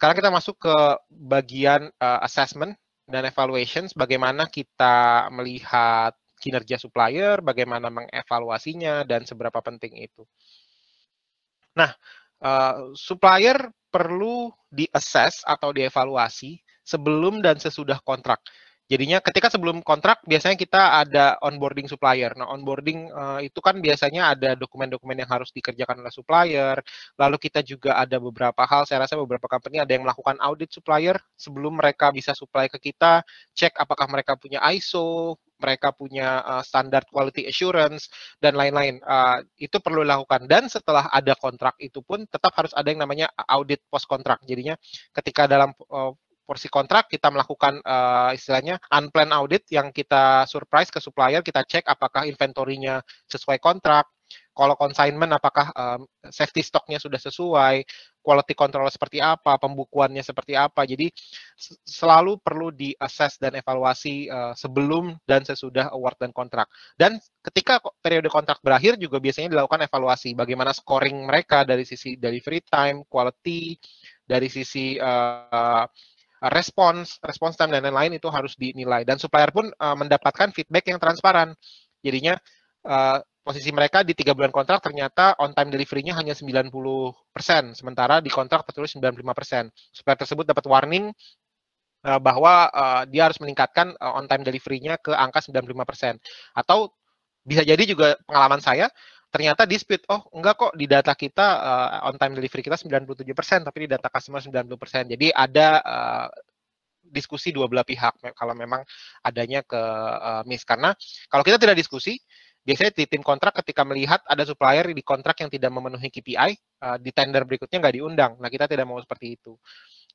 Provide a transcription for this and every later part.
sekarang kita masuk ke bagian uh, assessment dan evaluations, bagaimana kita melihat kinerja supplier, bagaimana mengevaluasinya, dan seberapa penting itu. Nah, uh, supplier perlu di-assess atau dievaluasi sebelum dan sesudah kontrak. Jadinya ketika sebelum kontrak biasanya kita ada onboarding supplier. Nah, onboarding uh, itu kan biasanya ada dokumen-dokumen yang harus dikerjakan oleh supplier. Lalu kita juga ada beberapa hal, saya rasa beberapa company ada yang melakukan audit supplier sebelum mereka bisa supply ke kita, cek apakah mereka punya ISO, mereka punya uh, standar quality assurance dan lain-lain. Uh, itu perlu dilakukan dan setelah ada kontrak itu pun tetap harus ada yang namanya audit post kontrak. Jadinya ketika dalam uh, porsi kontrak, kita melakukan uh, istilahnya unplanned audit yang kita surprise ke supplier, kita cek apakah inventorinya sesuai kontrak, kalau consignment apakah um, safety stocknya sudah sesuai, quality control seperti apa, pembukuannya seperti apa. Jadi selalu perlu di-assess dan evaluasi uh, sebelum dan sesudah award dan kontrak. Dan ketika periode kontrak berakhir juga biasanya dilakukan evaluasi bagaimana scoring mereka dari sisi delivery time, quality, dari sisi uh, respons, respons time dan lain-lain itu harus dinilai. Dan supplier pun uh, mendapatkan feedback yang transparan. Jadinya uh, posisi mereka di tiga bulan kontrak ternyata on time delivery-nya hanya 90%, sementara di kontrak tertulis 95%. Supplier tersebut dapat warning uh, bahwa uh, dia harus meningkatkan uh, on time delivery-nya ke angka 95%. Atau bisa jadi juga pengalaman saya, ternyata dispute, oh enggak kok di data kita uh, on time delivery kita 97%, tapi di data customer 90%. Jadi ada uh, diskusi dua belah pihak kalau memang adanya ke uh, miss. Karena kalau kita tidak diskusi, biasanya di tim kontrak ketika melihat ada supplier di kontrak yang tidak memenuhi KPI, uh, di tender berikutnya nggak diundang. Nah, kita tidak mau seperti itu.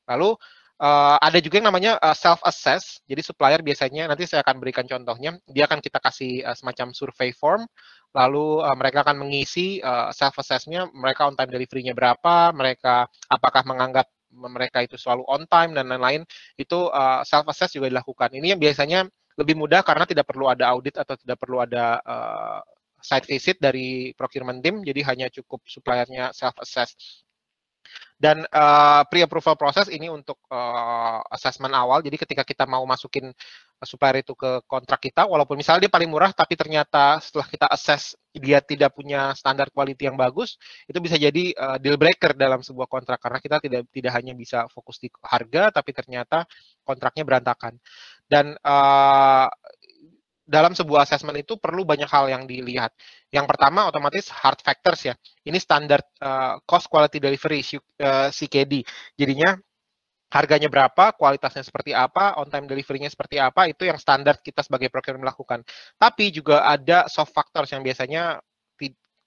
Lalu uh, ada juga yang namanya uh, self assess. Jadi supplier biasanya nanti saya akan berikan contohnya, dia akan kita kasih uh, semacam survey form lalu uh, mereka akan mengisi uh, self assessment mereka on time delivery-nya berapa, mereka apakah menganggap mereka itu selalu on time dan lain-lain, itu uh, self assess juga dilakukan. Ini yang biasanya lebih mudah karena tidak perlu ada audit atau tidak perlu ada uh, site visit dari procurement team, jadi hanya cukup suppliernya self assess. Dan uh, pre-approval proses ini untuk uh, assessment awal. Jadi ketika kita mau masukin supplier itu ke kontrak kita, walaupun misalnya dia paling murah, tapi ternyata setelah kita assess dia tidak punya standar quality yang bagus, itu bisa jadi uh, deal breaker dalam sebuah kontrak karena kita tidak tidak hanya bisa fokus di harga, tapi ternyata kontraknya berantakan. Dan dalam sebuah assessment itu perlu banyak hal yang dilihat. Yang pertama otomatis hard factors ya. Ini standar uh, cost quality delivery uh, CKD. Jadinya harganya berapa, kualitasnya seperti apa, on time delivery-nya seperti apa, itu yang standar kita sebagai procurement melakukan. Tapi juga ada soft factors yang biasanya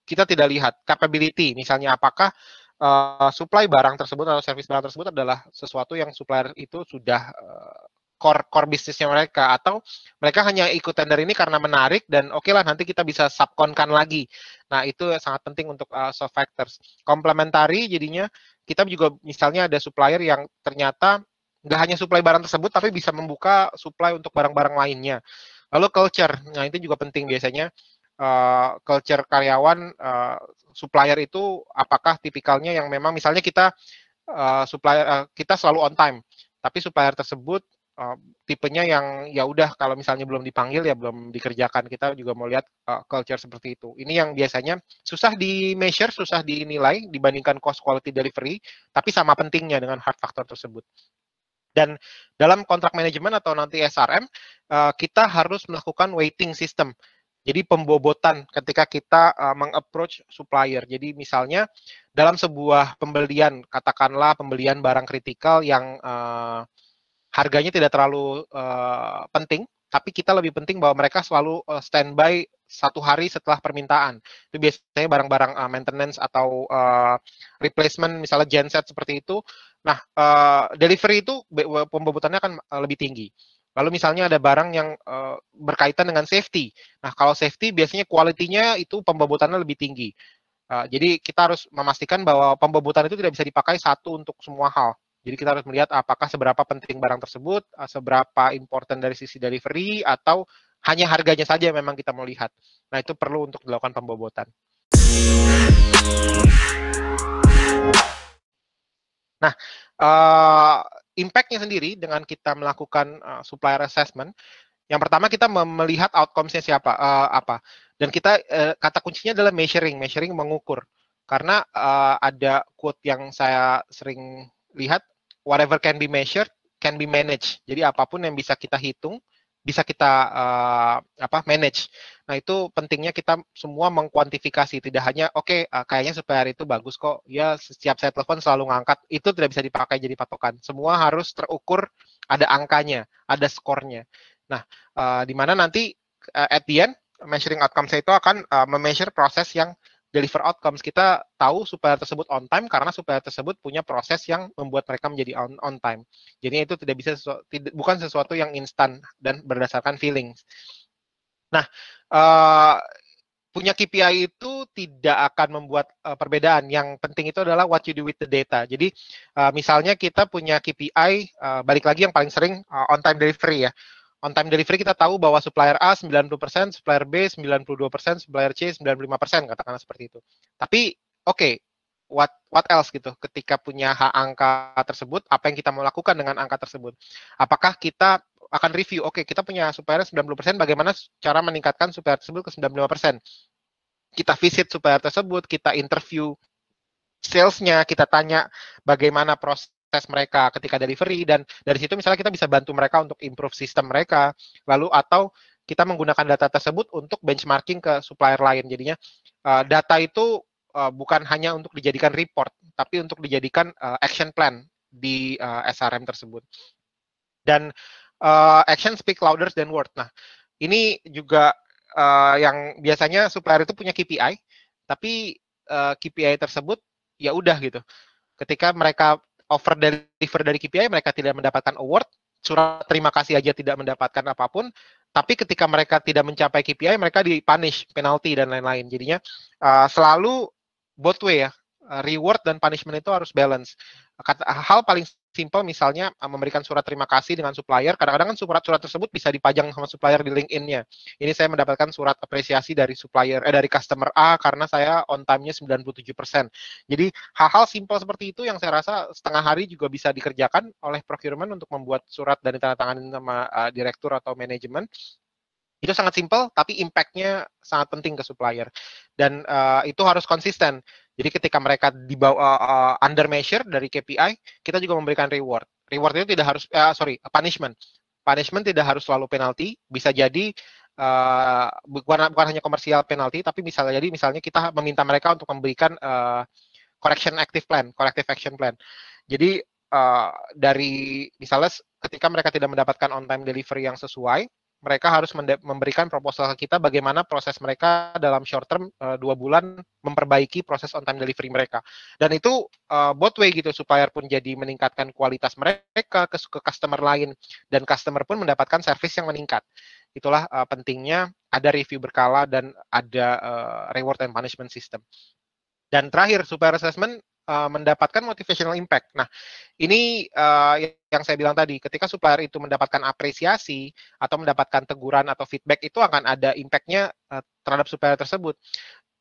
kita tidak lihat. Capability, misalnya apakah uh, supply barang tersebut atau service barang tersebut adalah sesuatu yang supplier itu sudah uh, core core bisnisnya mereka atau mereka hanya ikut tender ini karena menarik dan oke okay lah nanti kita bisa subkonkan lagi. Nah, itu sangat penting untuk uh, soft factors. Komplementari jadinya kita juga misalnya ada supplier yang ternyata nggak hanya supply barang tersebut tapi bisa membuka supply untuk barang-barang lainnya. Lalu culture. Nah, itu juga penting biasanya uh, culture karyawan uh, supplier itu apakah tipikalnya yang memang misalnya kita uh, supplier uh, kita selalu on time tapi supplier tersebut uh, tipenya yang ya udah kalau misalnya belum dipanggil ya belum dikerjakan. Kita juga mau lihat uh, culture seperti itu. Ini yang biasanya susah di measure susah dinilai dibandingkan cost quality delivery tapi sama pentingnya dengan hard factor tersebut. Dan dalam kontrak manajemen atau nanti SRM uh, kita harus melakukan waiting system. Jadi pembobotan ketika kita uh, mengapproach supplier. Jadi misalnya dalam sebuah pembelian, katakanlah pembelian barang kritikal yang uh, harganya tidak terlalu uh, penting, tapi kita lebih penting bahwa mereka selalu uh, standby satu hari setelah permintaan. Itu biasanya barang-barang uh, maintenance atau uh, replacement, misalnya genset seperti itu. Nah, uh, delivery itu pembobotannya akan lebih tinggi. Lalu misalnya ada barang yang uh, berkaitan dengan safety. Nah, kalau safety biasanya kualitinya itu pembobotannya lebih tinggi. Uh, jadi kita harus memastikan bahwa pembobotan itu tidak bisa dipakai satu untuk semua hal. Jadi kita harus melihat apakah seberapa penting barang tersebut, eh, seberapa important dari sisi delivery, atau hanya harganya saja yang memang kita mau lihat. Nah, itu perlu untuk dilakukan pembobotan. Nah, uh, impact-nya sendiri dengan kita melakukan uh, supplier assessment, yang pertama kita melihat outcomes-nya siapa, uh, apa. Dan kita uh, kata kuncinya adalah measuring, measuring mengukur. Karena uh, ada quote yang saya sering lihat, whatever can be measured can be managed. Jadi apa pun yang bisa kita hitung, bisa kita uh, apa manage. Nah itu pentingnya kita semua mengkuantifikasi, tidak hanya oke okay, uh, kayaknya supplier itu bagus kok, ya setiap saya telepon selalu ngangkat, itu tidak bisa dipakai jadi patokan. Semua harus terukur, ada angkanya, ada skornya. Nah uh, di mana nanti uh, at the end measuring outcome saya itu akan uh, memeasure proses yang deliver outcomes. Kita tahu supplier tersebut on time karena supplier tersebut punya proses yang membuat mereka menjadi on, on time. Jadi itu tidak bisa sesuatu, tidak, bukan sesuatu yang instan dan berdasarkan feelings. Nah, uh, punya KPI itu tidak akan membuat uh, perbedaan. Yang penting itu adalah what you do with the data. Jadi uh, misalnya kita punya KPI, uh, balik lagi yang paling sering uh, on time delivery ya on time delivery kita tahu bahwa supplier A 90%, supplier B 92%, supplier C 95%, katakanlah seperti itu. Tapi oke, okay, what what else gitu ketika punya hak angka tersebut, apa yang kita mau lakukan dengan angka tersebut? Apakah kita akan review, oke okay, kita punya supplier 90%, bagaimana cara meningkatkan supplier tersebut ke 95%? Kita visit supplier tersebut, kita interview salesnya, kita tanya bagaimana proses tes mereka ketika delivery dan dari situ misalnya kita bisa bantu mereka untuk improve sistem mereka. Lalu atau kita menggunakan data tersebut untuk benchmarking ke supplier lain. Jadinya uh, data itu uh, bukan hanya untuk dijadikan report tapi untuk dijadikan uh, action plan di uh, SRM tersebut. Dan uh, action speak louder than word. Nah ini juga uh, yang biasanya supplier itu punya KPI tapi uh, KPI tersebut ya udah gitu. Ketika mereka offer deliver dari KPI mereka tidak mendapatkan award, surat terima kasih aja tidak mendapatkan apa pun, tapi ketika mereka tidak mencapai KPI mereka dipunish, penalti dan lain-lain. Jadinya uh, selalu both way ya, uh, reward dan punishment itu harus balance. Hal paling simple misalnya uh, memberikan surat terima kasih dengan supplier. Kadang-kadang kan surat-surat tersebut bisa dipajang sama supplier di LinkedIn-nya. Ini saya mendapatkan surat apresiasi dari supplier eh dari customer A karena saya on time-nya 97%. Jadi hal-hal simple seperti itu yang saya rasa setengah hari juga bisa dikerjakan oleh procurement untuk membuat surat dan ditandatangani sama uh, direktur atau manajemen itu sangat simple tapi impact-nya sangat penting ke supplier dan uh, itu harus konsisten jadi ketika mereka di bawah uh, under measure dari KPI, kita juga memberikan reward. Reward itu tidak harus uh, sorry, punishment. Punishment tidak harus selalu penalti, bisa jadi uh, bukan bukan hanya komersial penalti, tapi misalnya jadi misalnya kita meminta mereka untuk memberikan uh, correction active plan, corrective action plan. Jadi uh, dari misalnya ketika mereka tidak mendapatkan on time delivery yang sesuai, mereka harus memberikan proposal ke kita bagaimana proses mereka dalam short term uh, dua bulan memperbaiki proses on time delivery mereka. Dan itu uh, both way gitu supaya pun jadi meningkatkan kualitas mereka ke, ke customer lain. Dan customer pun mendapatkan service yang meningkat. Itulah uh, pentingnya ada review berkala dan ada uh, reward and punishment system. Dan terakhir supplier assessment uh, mendapatkan motivational impact. Nah, ini uh, yang saya bilang tadi, ketika supplier itu mendapatkan apresiasi atau mendapatkan teguran atau feedback itu akan ada impact-nya uh, terhadap supplier tersebut.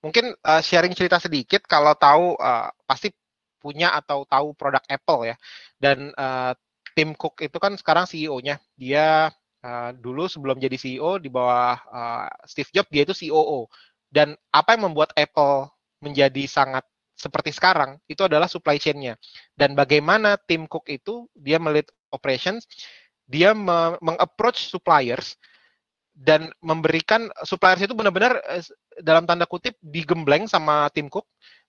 Mungkin uh, sharing cerita sedikit kalau tahu uh, pasti punya atau tahu produk Apple ya. Dan uh, Tim Cook itu kan sekarang CEO-nya. Dia uh, dulu sebelum jadi CEO di bawah uh, Steve Jobs dia itu COO. Dan apa yang membuat Apple menjadi sangat seperti sekarang itu adalah supply chain-nya. Dan bagaimana tim Cook itu dia melihat operations, dia mengapproach suppliers dan memberikan suppliers itu benar-benar eh, dalam tanda kutip digembleng sama tim Cook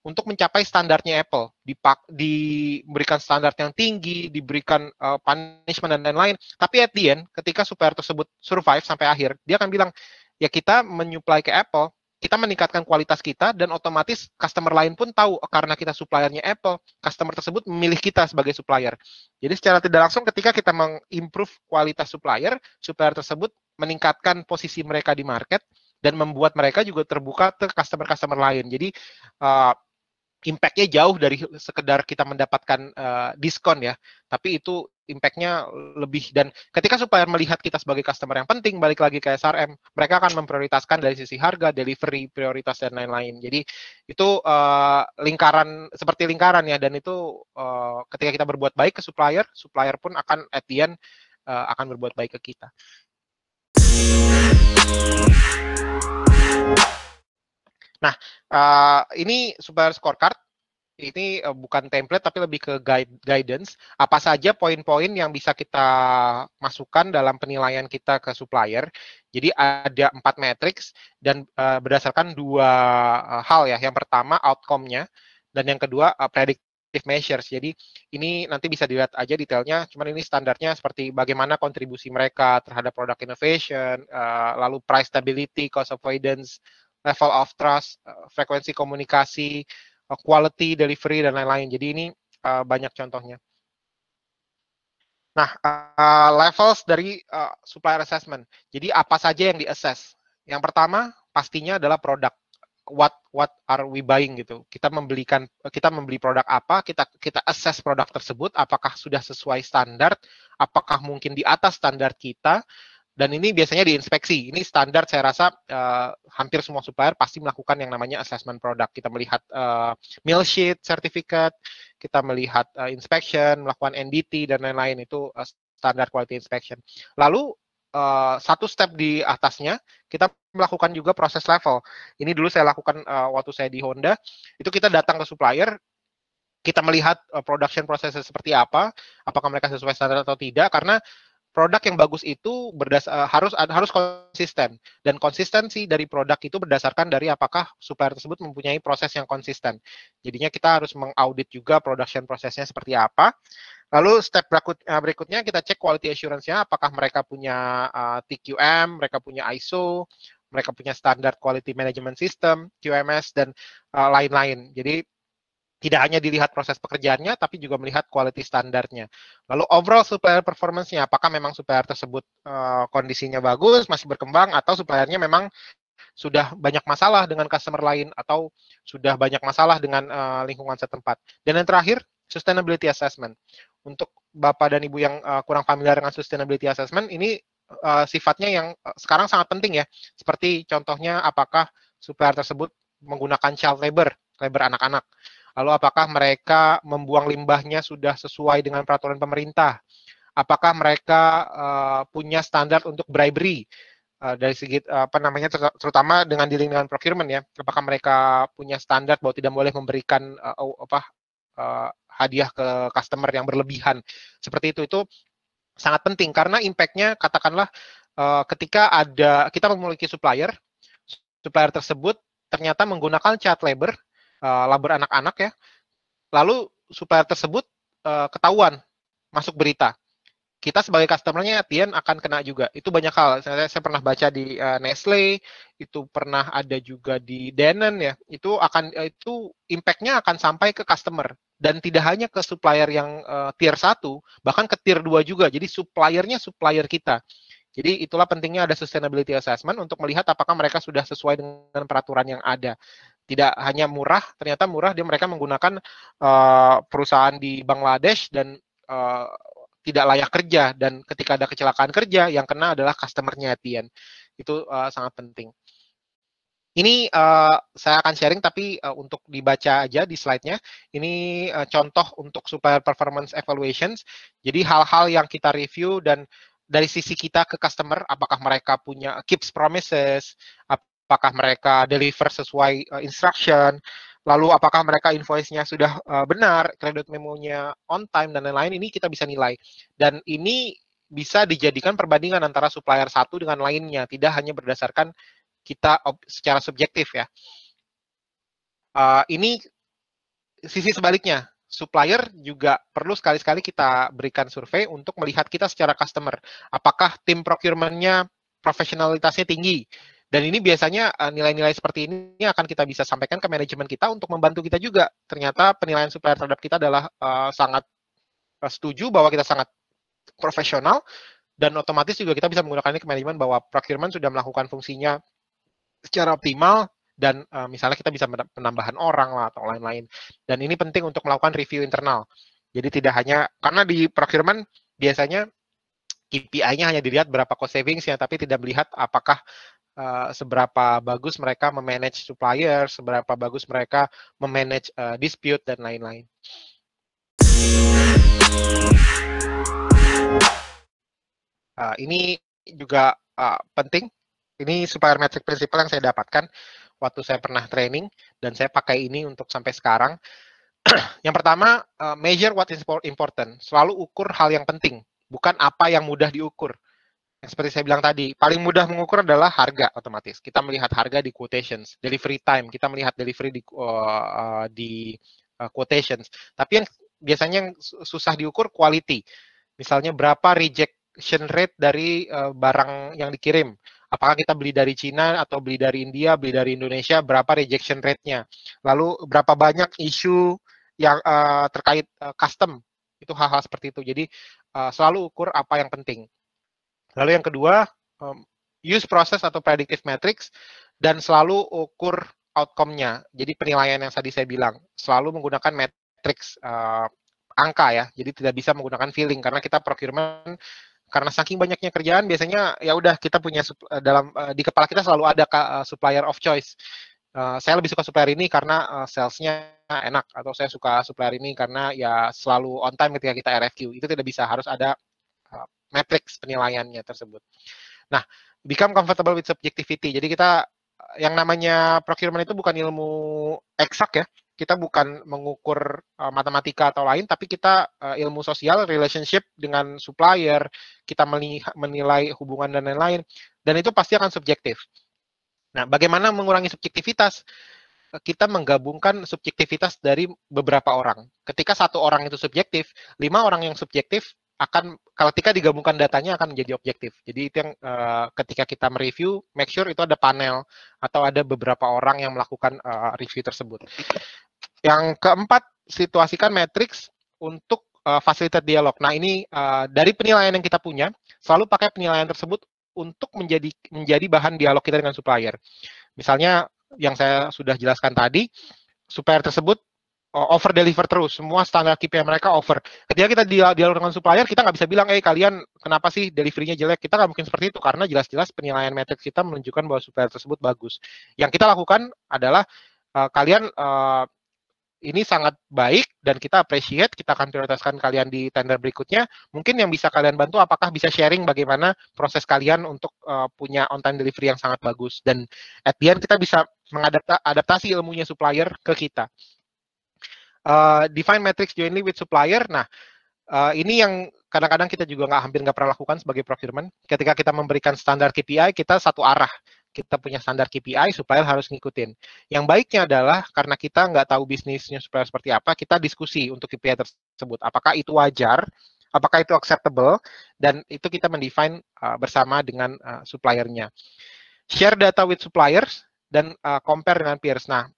untuk mencapai standarnya Apple, dipak, diberikan standar yang tinggi, diberikan uh, punishment dan lain-lain. Tapi at the end, ketika supplier tersebut survive sampai akhir, dia akan bilang, ya kita menyuplai ke Apple, kita meningkatkan kualitas kita dan otomatis customer lain pun tahu karena kita suppliernya Apple, customer tersebut memilih kita sebagai supplier. Jadi secara tidak langsung ketika kita mengimprove kualitas supplier, supplier tersebut meningkatkan posisi mereka di market dan membuat mereka juga terbuka ke customer-customer lain. Jadi uh, impact-nya jauh dari sekedar kita mendapatkan uh, diskon ya, tapi itu impact-nya lebih dan ketika supplier melihat kita sebagai customer yang penting, balik lagi ke SRM, mereka akan memprioritaskan dari sisi harga, delivery, prioritas dan lain-lain. Jadi itu uh, lingkaran seperti lingkaran ya, dan itu uh, ketika kita berbuat baik ke supplier, supplier pun akan at the end uh, akan berbuat baik ke kita. Nah, uh, ini supplier scorecard ini uh, bukan template tapi lebih ke guide, guidance. Apa saja poin-poin yang bisa kita masukkan dalam penilaian kita ke supplier. Jadi ada empat matrix dan uh, berdasarkan dua hal ya. Yang pertama outcome-nya dan yang kedua predictive measures. Jadi ini nanti bisa dilihat aja detailnya. Cuman ini standarnya seperti bagaimana kontribusi mereka terhadap product innovation, lalu price stability, cost avoidance, level of trust, uh, frekuensi komunikasi, uh, quality delivery dan lain-lain. Jadi ini uh, banyak contohnya. Nah, uh, levels dari uh, supplier assessment. Jadi apa saja yang di-assess? Yang pertama pastinya adalah produk. What what are we buying gitu. Kita membelikan kita membeli produk apa, kita kita assess produk tersebut apakah sudah sesuai standar, apakah mungkin di atas standar kita dan ini biasanya diinspeksi. Ini standar saya rasa uh, hampir semua supplier pasti melakukan yang namanya assessment product. Kita melihat uh, meal sheet, certificate, kita melihat uh, inspection, melakukan NDT dan lain-lain itu uh, standar quality inspection. Lalu uh, satu step di atasnya kita melakukan juga proses level. Ini dulu saya lakukan uh, waktu saya di Honda. Itu kita datang ke supplier, kita melihat production prosesnya seperti apa, apakah mereka sesuai standar atau tidak karena produk yang bagus itu berdas uh, harus harus konsisten dan konsistensi dari produk itu berdasarkan dari apakah supplier tersebut mempunyai proses yang konsisten. Jadinya kita harus mengaudit juga production prosesnya seperti apa. Lalu step berikut, uh, berikutnya kita cek quality assurance-nya apakah mereka punya eh, TQM, mereka punya ISO, mereka punya standar quality management system, QMS dan lain-lain. Uh, Jadi tidak hanya dilihat proses pekerjaannya, tapi juga melihat quality standarnya. Lalu overall supplier performance-nya, apakah memang supplier tersebut uh, kondisinya bagus, masih berkembang, atau suppliernya memang sudah banyak masalah dengan customer lain, atau sudah banyak masalah dengan uh, lingkungan setempat. Dan yang terakhir, sustainability assessment. Untuk Bapak dan Ibu yang uh, kurang familiar dengan sustainability assessment, ini uh, sifatnya yang sekarang sangat penting ya. Seperti contohnya apakah supplier tersebut menggunakan child labor, labor anak-anak Lalu apakah mereka membuang limbahnya sudah sesuai dengan peraturan pemerintah? Apakah mereka uh, punya standar untuk bribery uh, dari segi uh, apa namanya terutama dengan dealing dengan procurement ya? Apakah mereka punya standar bahwa tidak boleh memberikan uh, apa uh, hadiah ke customer yang berlebihan? Seperti itu itu sangat penting karena impact-nya katakanlah uh, ketika ada kita memiliki supplier, supplier tersebut ternyata menggunakan child labor uh, labor anak-anak ya. Lalu supplier tersebut uh, ketahuan masuk berita. Kita sebagai customernya Tien akan kena juga. Itu banyak hal. Saya, saya pernah baca di uh, Nestle, itu pernah ada juga di Danone ya. Itu akan itu impact-nya akan sampai ke customer dan tidak hanya ke supplier yang uh, tier 1, bahkan ke tier 2 juga. Jadi suppliernya supplier kita. Jadi itulah pentingnya ada sustainability assessment untuk melihat apakah mereka sudah sesuai dengan peraturan yang ada tidak hanya murah, ternyata murah dia mereka menggunakan uh, perusahaan di Bangladesh dan uh, tidak layak kerja dan ketika ada kecelakaan kerja yang kena adalah customernya Tian. Itu uh, sangat penting. Ini uh, saya akan sharing tapi uh, untuk dibaca aja di slide-nya. Ini uh, contoh untuk supplier performance evaluations. Jadi hal-hal yang kita review dan dari sisi kita ke customer, apakah mereka punya keeps promises, apakah mereka deliver sesuai uh, instruction, lalu apakah mereka invoice-nya sudah uh, benar, kredit memonya on time dan lain-lain, ini kita bisa nilai. Dan ini bisa dijadikan perbandingan antara supplier satu dengan lainnya, tidak hanya berdasarkan kita secara subjektif ya. Uh, ini sisi sebaliknya, supplier juga perlu sekali-sekali kita berikan survei untuk melihat kita secara customer. Apakah tim procurement-nya profesionalitasnya tinggi? Dan ini biasanya eh, nilai-nilai seperti ini akan kita bisa sampaikan ke manajemen kita untuk membantu kita juga. Ternyata penilaian supplier terhadap kita adalah uh, sangat uh, setuju bahwa kita sangat profesional dan otomatis juga kita bisa menggunakan ini ke manajemen bahwa procurement sudah melakukan fungsinya secara optimal dan uh, misalnya kita bisa penambahan orang lah atau lain-lain. Dan ini penting untuk melakukan review internal. Jadi tidak hanya karena di procurement biasanya KPI-nya hanya dilihat berapa cost savings ya, tapi tidak melihat apakah uh, seberapa bagus mereka memanage supplier, seberapa bagus mereka memanage uh, dispute dan lain-lain. Uh, ini juga uh, penting. Ini supplier metric principle yang saya dapatkan waktu saya pernah training dan saya pakai ini untuk sampai sekarang. yang pertama, uh, measure what is important. Selalu ukur hal yang penting, bukan apa yang mudah diukur. Seperti saya bilang tadi, paling mudah mengukur adalah harga otomatis. Kita melihat harga di quotations, delivery time, kita melihat delivery di, uh, di uh, quotations. Tapi yang biasanya yang susah diukur quality. Misalnya berapa rejection rate dari uh, barang yang dikirim apakah kita beli dari Cina atau beli dari India, beli dari Indonesia, berapa rejection rate-nya. Lalu berapa banyak isu yang uh, terkait uh, custom, itu hal-hal seperti itu. Jadi uh, selalu ukur apa yang penting. Lalu yang kedua, um, use process atau predictive metrics, dan selalu ukur outcome-nya. Jadi penilaian yang tadi saya bilang, selalu menggunakan matrix uh, angka ya, jadi tidak bisa menggunakan feeling, karena kita procurement karena saking banyaknya kerjaan biasanya ya udah kita punya uh, dalam uh, di kepala kita selalu ada uh, supplier of choice. Uh, saya lebih suka supplier ini karena uh, salesnya enak atau saya suka supplier ini karena ya selalu on time ketika kita RFQ. Itu tidak bisa harus ada uh, matrix penilaiannya tersebut. Nah, become comfortable with subjectivity. Jadi kita yang namanya procurement itu bukan ilmu eksak ya kita bukan mengukur uh, matematika atau lain, tapi kita uh, ilmu sosial, relationship dengan supplier, kita menilai hubungan dan lain-lain, dan itu pasti akan subjektif. Nah, bagaimana mengurangi subjektivitas? Kita menggabungkan subjektivitas dari beberapa orang. Ketika satu orang itu subjektif, lima orang yang subjektif akan ketika digabungkan datanya akan menjadi objektif. Jadi itu yang uh, ketika kita mereview, make sure itu ada panel atau ada beberapa orang yang melakukan uh, review tersebut. Yang keempat, situasikan matriks untuk uh, fasilitas dialog. Nah, ini uh, dari penilaian yang kita punya, selalu pakai penilaian tersebut untuk menjadi menjadi bahan dialog kita dengan supplier. Misalnya yang saya sudah jelaskan tadi, supplier tersebut over deliver terus, semua standar KPI mereka over. Ketika kita dialog dengan supplier, kita nggak bisa bilang, eh kalian kenapa sih deliverynya jelek? Kita nggak mungkin seperti itu karena jelas-jelas penilaian matriks kita menunjukkan bahwa supplier tersebut bagus. Yang kita lakukan adalah uh, kalian uh, ini sangat baik dan kita appreciate, kita akan prioritaskan kalian di tender berikutnya. Mungkin yang bisa kalian bantu apakah bisa sharing bagaimana proses kalian untuk uh, punya on time delivery yang sangat bagus dan at the end kita bisa mengadaptasi ilmunya supplier ke kita. Uh, define metrics jointly with supplier. Nah, uh, ini yang kadang-kadang kita juga nggak hampir nggak pernah lakukan sebagai procurement. Ketika kita memberikan standar KPI, kita satu arah kita punya standar KPI, supplier harus ngikutin. Yang baiknya adalah karena kita nggak tahu bisnisnya supplier seperti apa, kita diskusi untuk KPI tersebut. Apakah itu wajar, apakah itu acceptable, dan itu kita mendefine uh, bersama dengan uh, suppliernya. Share data with suppliers dan uh, compare dengan peers. Nah,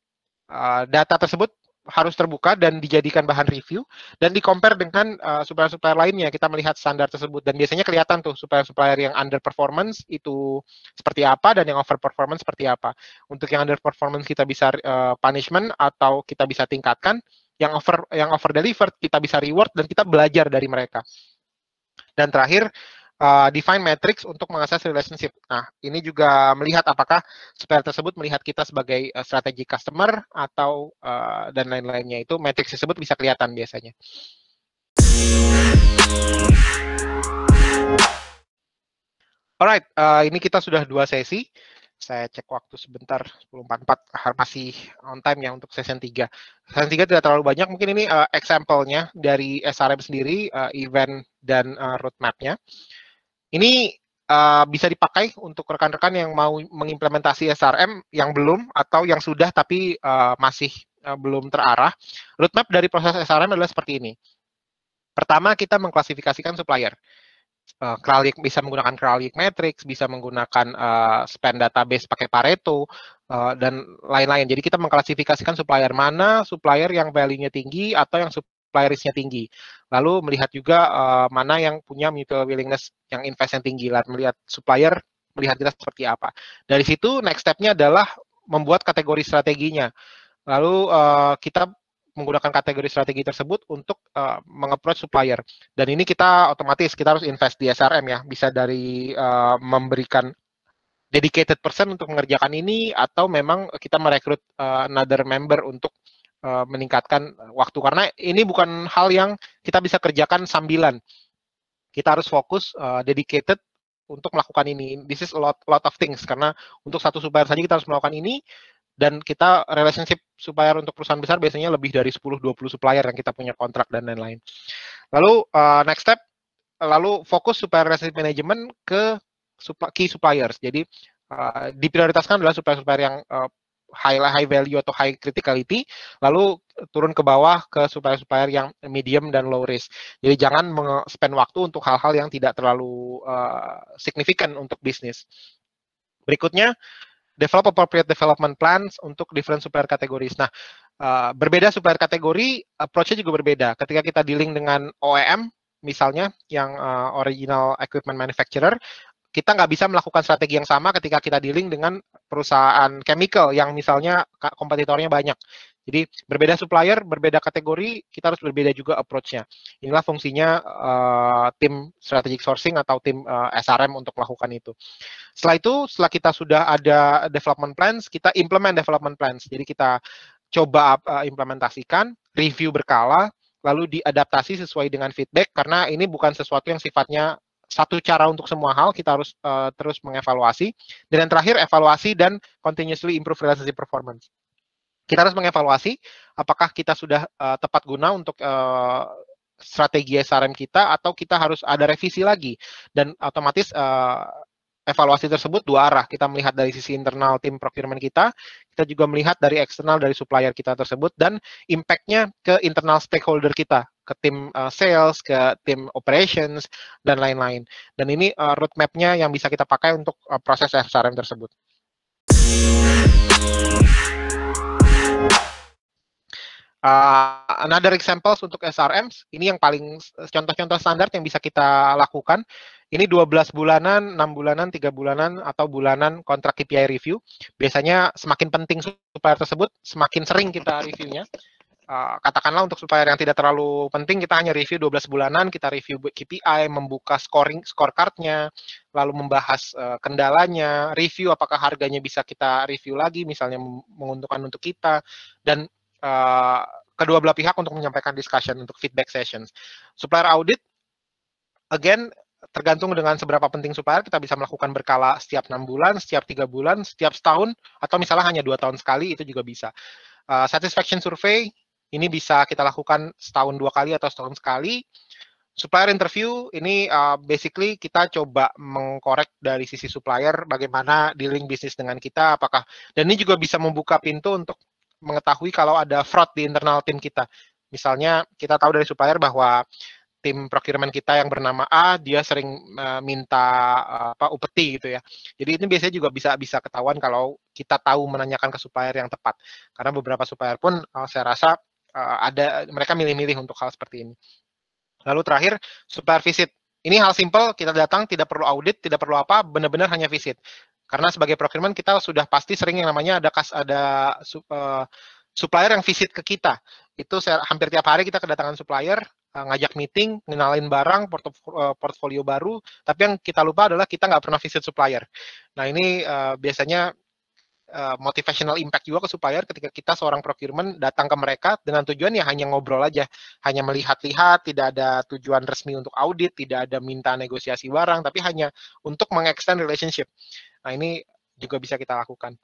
uh, data tersebut harus terbuka dan dijadikan bahan review dan di dengan uh, supplier-supplier lainnya. Kita melihat standar tersebut dan biasanya kelihatan tuh supplier-supplier yang under performance itu seperti apa dan yang over performance seperti apa. Untuk yang under performance kita bisa uh, punishment atau kita bisa tingkatkan. Yang over yang over delivered kita bisa reward dan kita belajar dari mereka. Dan terakhir uh, define metrics untuk mengakses relationship. Nah, ini juga melihat apakah supplier tersebut melihat kita sebagai uh, strategi customer atau uh, dan lain-lainnya itu matriks tersebut bisa kelihatan biasanya. Alright, uh, ini kita sudah dua sesi. Saya cek waktu sebentar, 10.44 masih on time ya untuk session 3. Session 3 tidak terlalu banyak, mungkin ini uh, example-nya dari SRM sendiri, uh, event dan uh, roadmap-nya. Ini uh, bisa dipakai untuk rekan-rekan yang mau mengimplementasi SRM yang belum atau yang sudah tapi uh, masih uh, belum terarah. Roadmap dari proses SRM adalah seperti ini. Pertama, kita mengklasifikasikan supplier. Uh, Kralik bisa menggunakan Kralik Matrix, bisa menggunakan uh, spend database pakai Pareto, uh, dan lain-lain. Jadi kita mengklasifikasikan supplier mana, supplier yang value-nya tinggi, atau yang supplier risk-nya tinggi. Lalu melihat juga uh, mana yang punya mutual willingness yang invest yang tinggi, lalu melihat supplier, melihat kita seperti apa. Dari situ next step-nya adalah membuat kategori strateginya. Lalu uh, kita menggunakan kategori strategi tersebut untuk uh, mengapproach supplier. Dan ini kita otomatis kita harus invest di SRM ya, bisa dari uh, memberikan dedicated person untuk mengerjakan ini atau memang kita merekrut uh, another member untuk uh, meningkatkan waktu karena ini bukan hal yang kita bisa kerjakan sambilan. Kita harus fokus uh, dedicated untuk melakukan ini. This is a lot lot of things karena untuk satu supplier saja kita harus melakukan ini dan kita relationship supplier untuk perusahaan besar biasanya lebih dari 10-20 supplier yang kita punya kontrak dan lain-lain. Lalu uh, next step, lalu fokus supplier relationship management ke key suppliers. Jadi uh, diprioritaskan adalah supplier-supplier yang uh, high high value atau high criticality, lalu turun ke bawah ke supplier-supplier yang medium dan low risk. Jadi jangan spend waktu untuk hal-hal yang tidak terlalu uh, signifikan untuk bisnis. Berikutnya, develop appropriate development plans untuk different supplier categories. Nah, uh, berbeda supplier kategori, approach-nya juga berbeda. Ketika kita dealing dengan OEM, misalnya yang uh, original equipment manufacturer, kita nggak bisa melakukan strategi yang sama ketika kita dealing dengan perusahaan chemical yang misalnya kompetitornya banyak. Jadi berbeda supplier, berbeda kategori, kita harus berbeda juga approach-nya. Inilah fungsinya uh, tim strategic sourcing atau tim uh, SRM untuk melakukan itu. Setelah itu, setelah kita sudah ada development plans, kita implement development plans. Jadi kita coba uh, implementasikan, review berkala, lalu diadaptasi sesuai dengan feedback karena ini bukan sesuatu yang sifatnya satu cara untuk semua hal kita harus uh, terus mengevaluasi. Dan yang terakhir evaluasi dan continuously improve relationship performance. Kita harus mengevaluasi apakah kita sudah uh, tepat guna untuk uh, strategi SRM kita atau kita harus ada revisi lagi. Dan otomatis uh, evaluasi tersebut dua arah. Kita melihat dari sisi internal tim procurement kita, kita juga melihat dari eksternal dari supplier kita tersebut dan impact-nya ke internal stakeholder kita, ke tim uh, sales, ke tim operations dan lain-lain. Dan ini uh, roadmap-nya yang bisa kita pakai untuk uh, proses SRM tersebut. Uh, another examples untuk SRMs, ini yang paling contoh-contoh standar yang bisa kita lakukan. Ini 12 bulanan, 6 bulanan, 3 bulanan, atau bulanan kontrak KPI review. Biasanya semakin penting supplier tersebut, semakin sering kita reviewnya. Uh, katakanlah untuk supplier yang tidak terlalu penting, kita hanya review 12 bulanan, kita review KPI, membuka scoring scorecard-nya, lalu membahas uh, kendalanya, review apakah harganya bisa kita review lagi, misalnya menguntungkan untuk kita, dan uh, kedua belah pihak untuk menyampaikan discussion untuk feedback sessions. Supplier audit, again, tergantung dengan seberapa penting supplier, kita bisa melakukan berkala setiap enam bulan, setiap tiga bulan, setiap setahun, atau misalnya hanya dua tahun sekali, itu juga bisa. Uh, satisfaction survey, ini bisa kita lakukan setahun dua kali atau setahun sekali. Supplier interview, ini uh, basically kita coba mengkorek dari sisi supplier bagaimana dealing bisnis dengan kita, apakah, dan ini juga bisa membuka pintu untuk mengetahui kalau ada fraud di internal tim kita. Misalnya kita tahu dari supplier bahwa tim procurement kita yang bernama A dia sering uh, minta uh, apa upeti gitu ya. Jadi ini biasanya juga bisa bisa ketahuan kalau kita tahu menanyakan ke supplier yang tepat. Karena beberapa supplier pun uh, saya rasa uh, ada mereka milih-milih untuk hal seperti ini. Lalu terakhir supplier visit. Ini hal simple, kita datang tidak perlu audit, tidak perlu apa, benar-benar hanya visit. Karena sebagai procurement kita sudah pasti sering yang namanya ada kas ada uh, supplier yang visit ke kita. Itu saya, hampir tiap hari kita kedatangan supplier, uh, ngajak meeting, ngenalin barang, portfolio, portfolio baru, tapi yang kita lupa adalah kita nggak pernah visit supplier. Nah ini uh, biasanya uh, motivational impact juga ke supplier ketika kita seorang procurement datang ke mereka dengan tujuan ya hanya ngobrol aja, hanya melihat-lihat, tidak ada tujuan resmi untuk audit, tidak ada minta negosiasi barang, tapi hanya untuk mengextend relationship. Nah, ini juga bisa kita lakukan.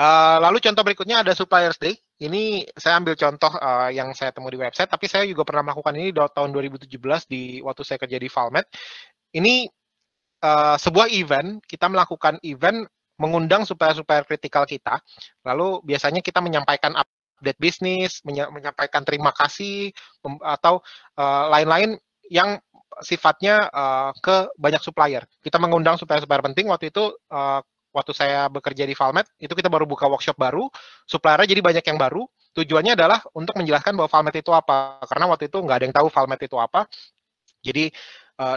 Uh, lalu contoh berikutnya ada Suppliers Day. Ini saya ambil contoh uh, yang saya temu di website, tapi saya juga pernah melakukan ini di tahun 2017 di waktu saya kerja di Valmet. Ini uh, sebuah event, kita melakukan event mengundang supplier-supplier kritikal kita. Lalu biasanya kita menyampaikan update bisnis, menyampaikan terima kasih atau lain-lain uh, yang sifatnya uh, ke banyak supplier. Kita mengundang supplier-supplier penting waktu itu uh, waktu saya bekerja di Valmet itu kita baru buka workshop baru, suppliernya jadi banyak yang baru. Tujuannya adalah untuk menjelaskan bahwa Valmet itu apa. Karena waktu itu nggak ada yang tahu Valmet itu apa. Jadi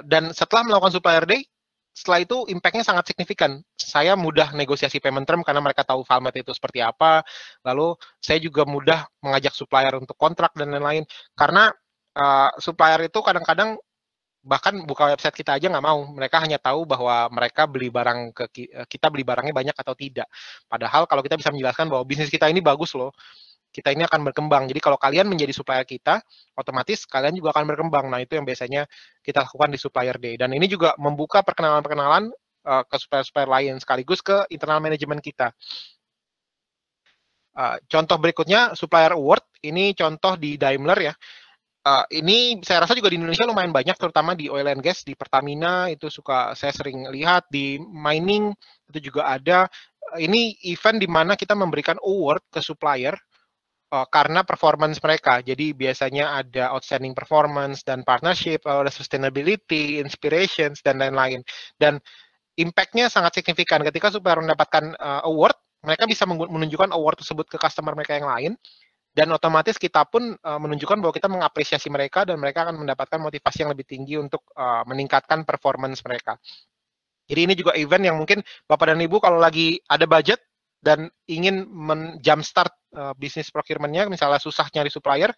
dan setelah melakukan supplier day, setelah itu impact-nya sangat signifikan. Saya mudah negosiasi payment term karena mereka tahu format itu seperti apa. Lalu saya juga mudah mengajak supplier untuk kontrak dan lain-lain. Karena uh, supplier itu kadang-kadang bahkan buka website kita aja nggak mau. Mereka hanya tahu bahwa mereka beli barang ke kita beli barangnya banyak atau tidak. Padahal kalau kita bisa menjelaskan bahwa bisnis kita ini bagus loh, kita ini akan berkembang. Jadi kalau kalian menjadi supplier kita, otomatis kalian juga akan berkembang. Nah itu yang biasanya kita lakukan di supplier day. Dan ini juga membuka perkenalan-perkenalan uh, ke supplier-supplier lain sekaligus ke internal manajemen kita. Uh, contoh berikutnya supplier award. Ini contoh di Daimler ya uh, ini saya rasa juga di Indonesia lumayan banyak, terutama di oil and gas, di Pertamina itu suka saya sering lihat di mining itu juga ada. Ini event di mana kita memberikan award ke supplier uh, karena performance mereka. Jadi biasanya ada outstanding performance dan partnership, ada sustainability, inspirations dan lain-lain. Dan impact-nya sangat signifikan ketika supplier mendapatkan uh, award, mereka bisa menunjukkan award tersebut ke customer mereka yang lain dan otomatis kita pun menunjukkan bahwa kita mengapresiasi mereka dan mereka akan mendapatkan motivasi yang lebih tinggi untuk meningkatkan performance mereka. Jadi ini juga event yang mungkin Bapak dan Ibu kalau lagi ada budget dan ingin jumpstart uh, bisnis procurement-nya, misalnya susah nyari supplier,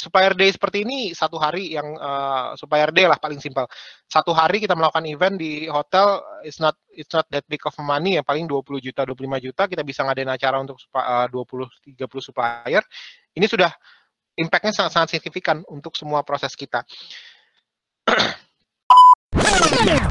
supplier day seperti ini satu hari yang uh, supplier day lah paling simpel. Satu hari kita melakukan event di hotel it's not it's not that big of money ya paling 20 juta 25 juta kita bisa ngadain acara untuk uh, 20 30 supplier. Ini sudah impact-nya sangat sangat signifikan untuk semua proses kita.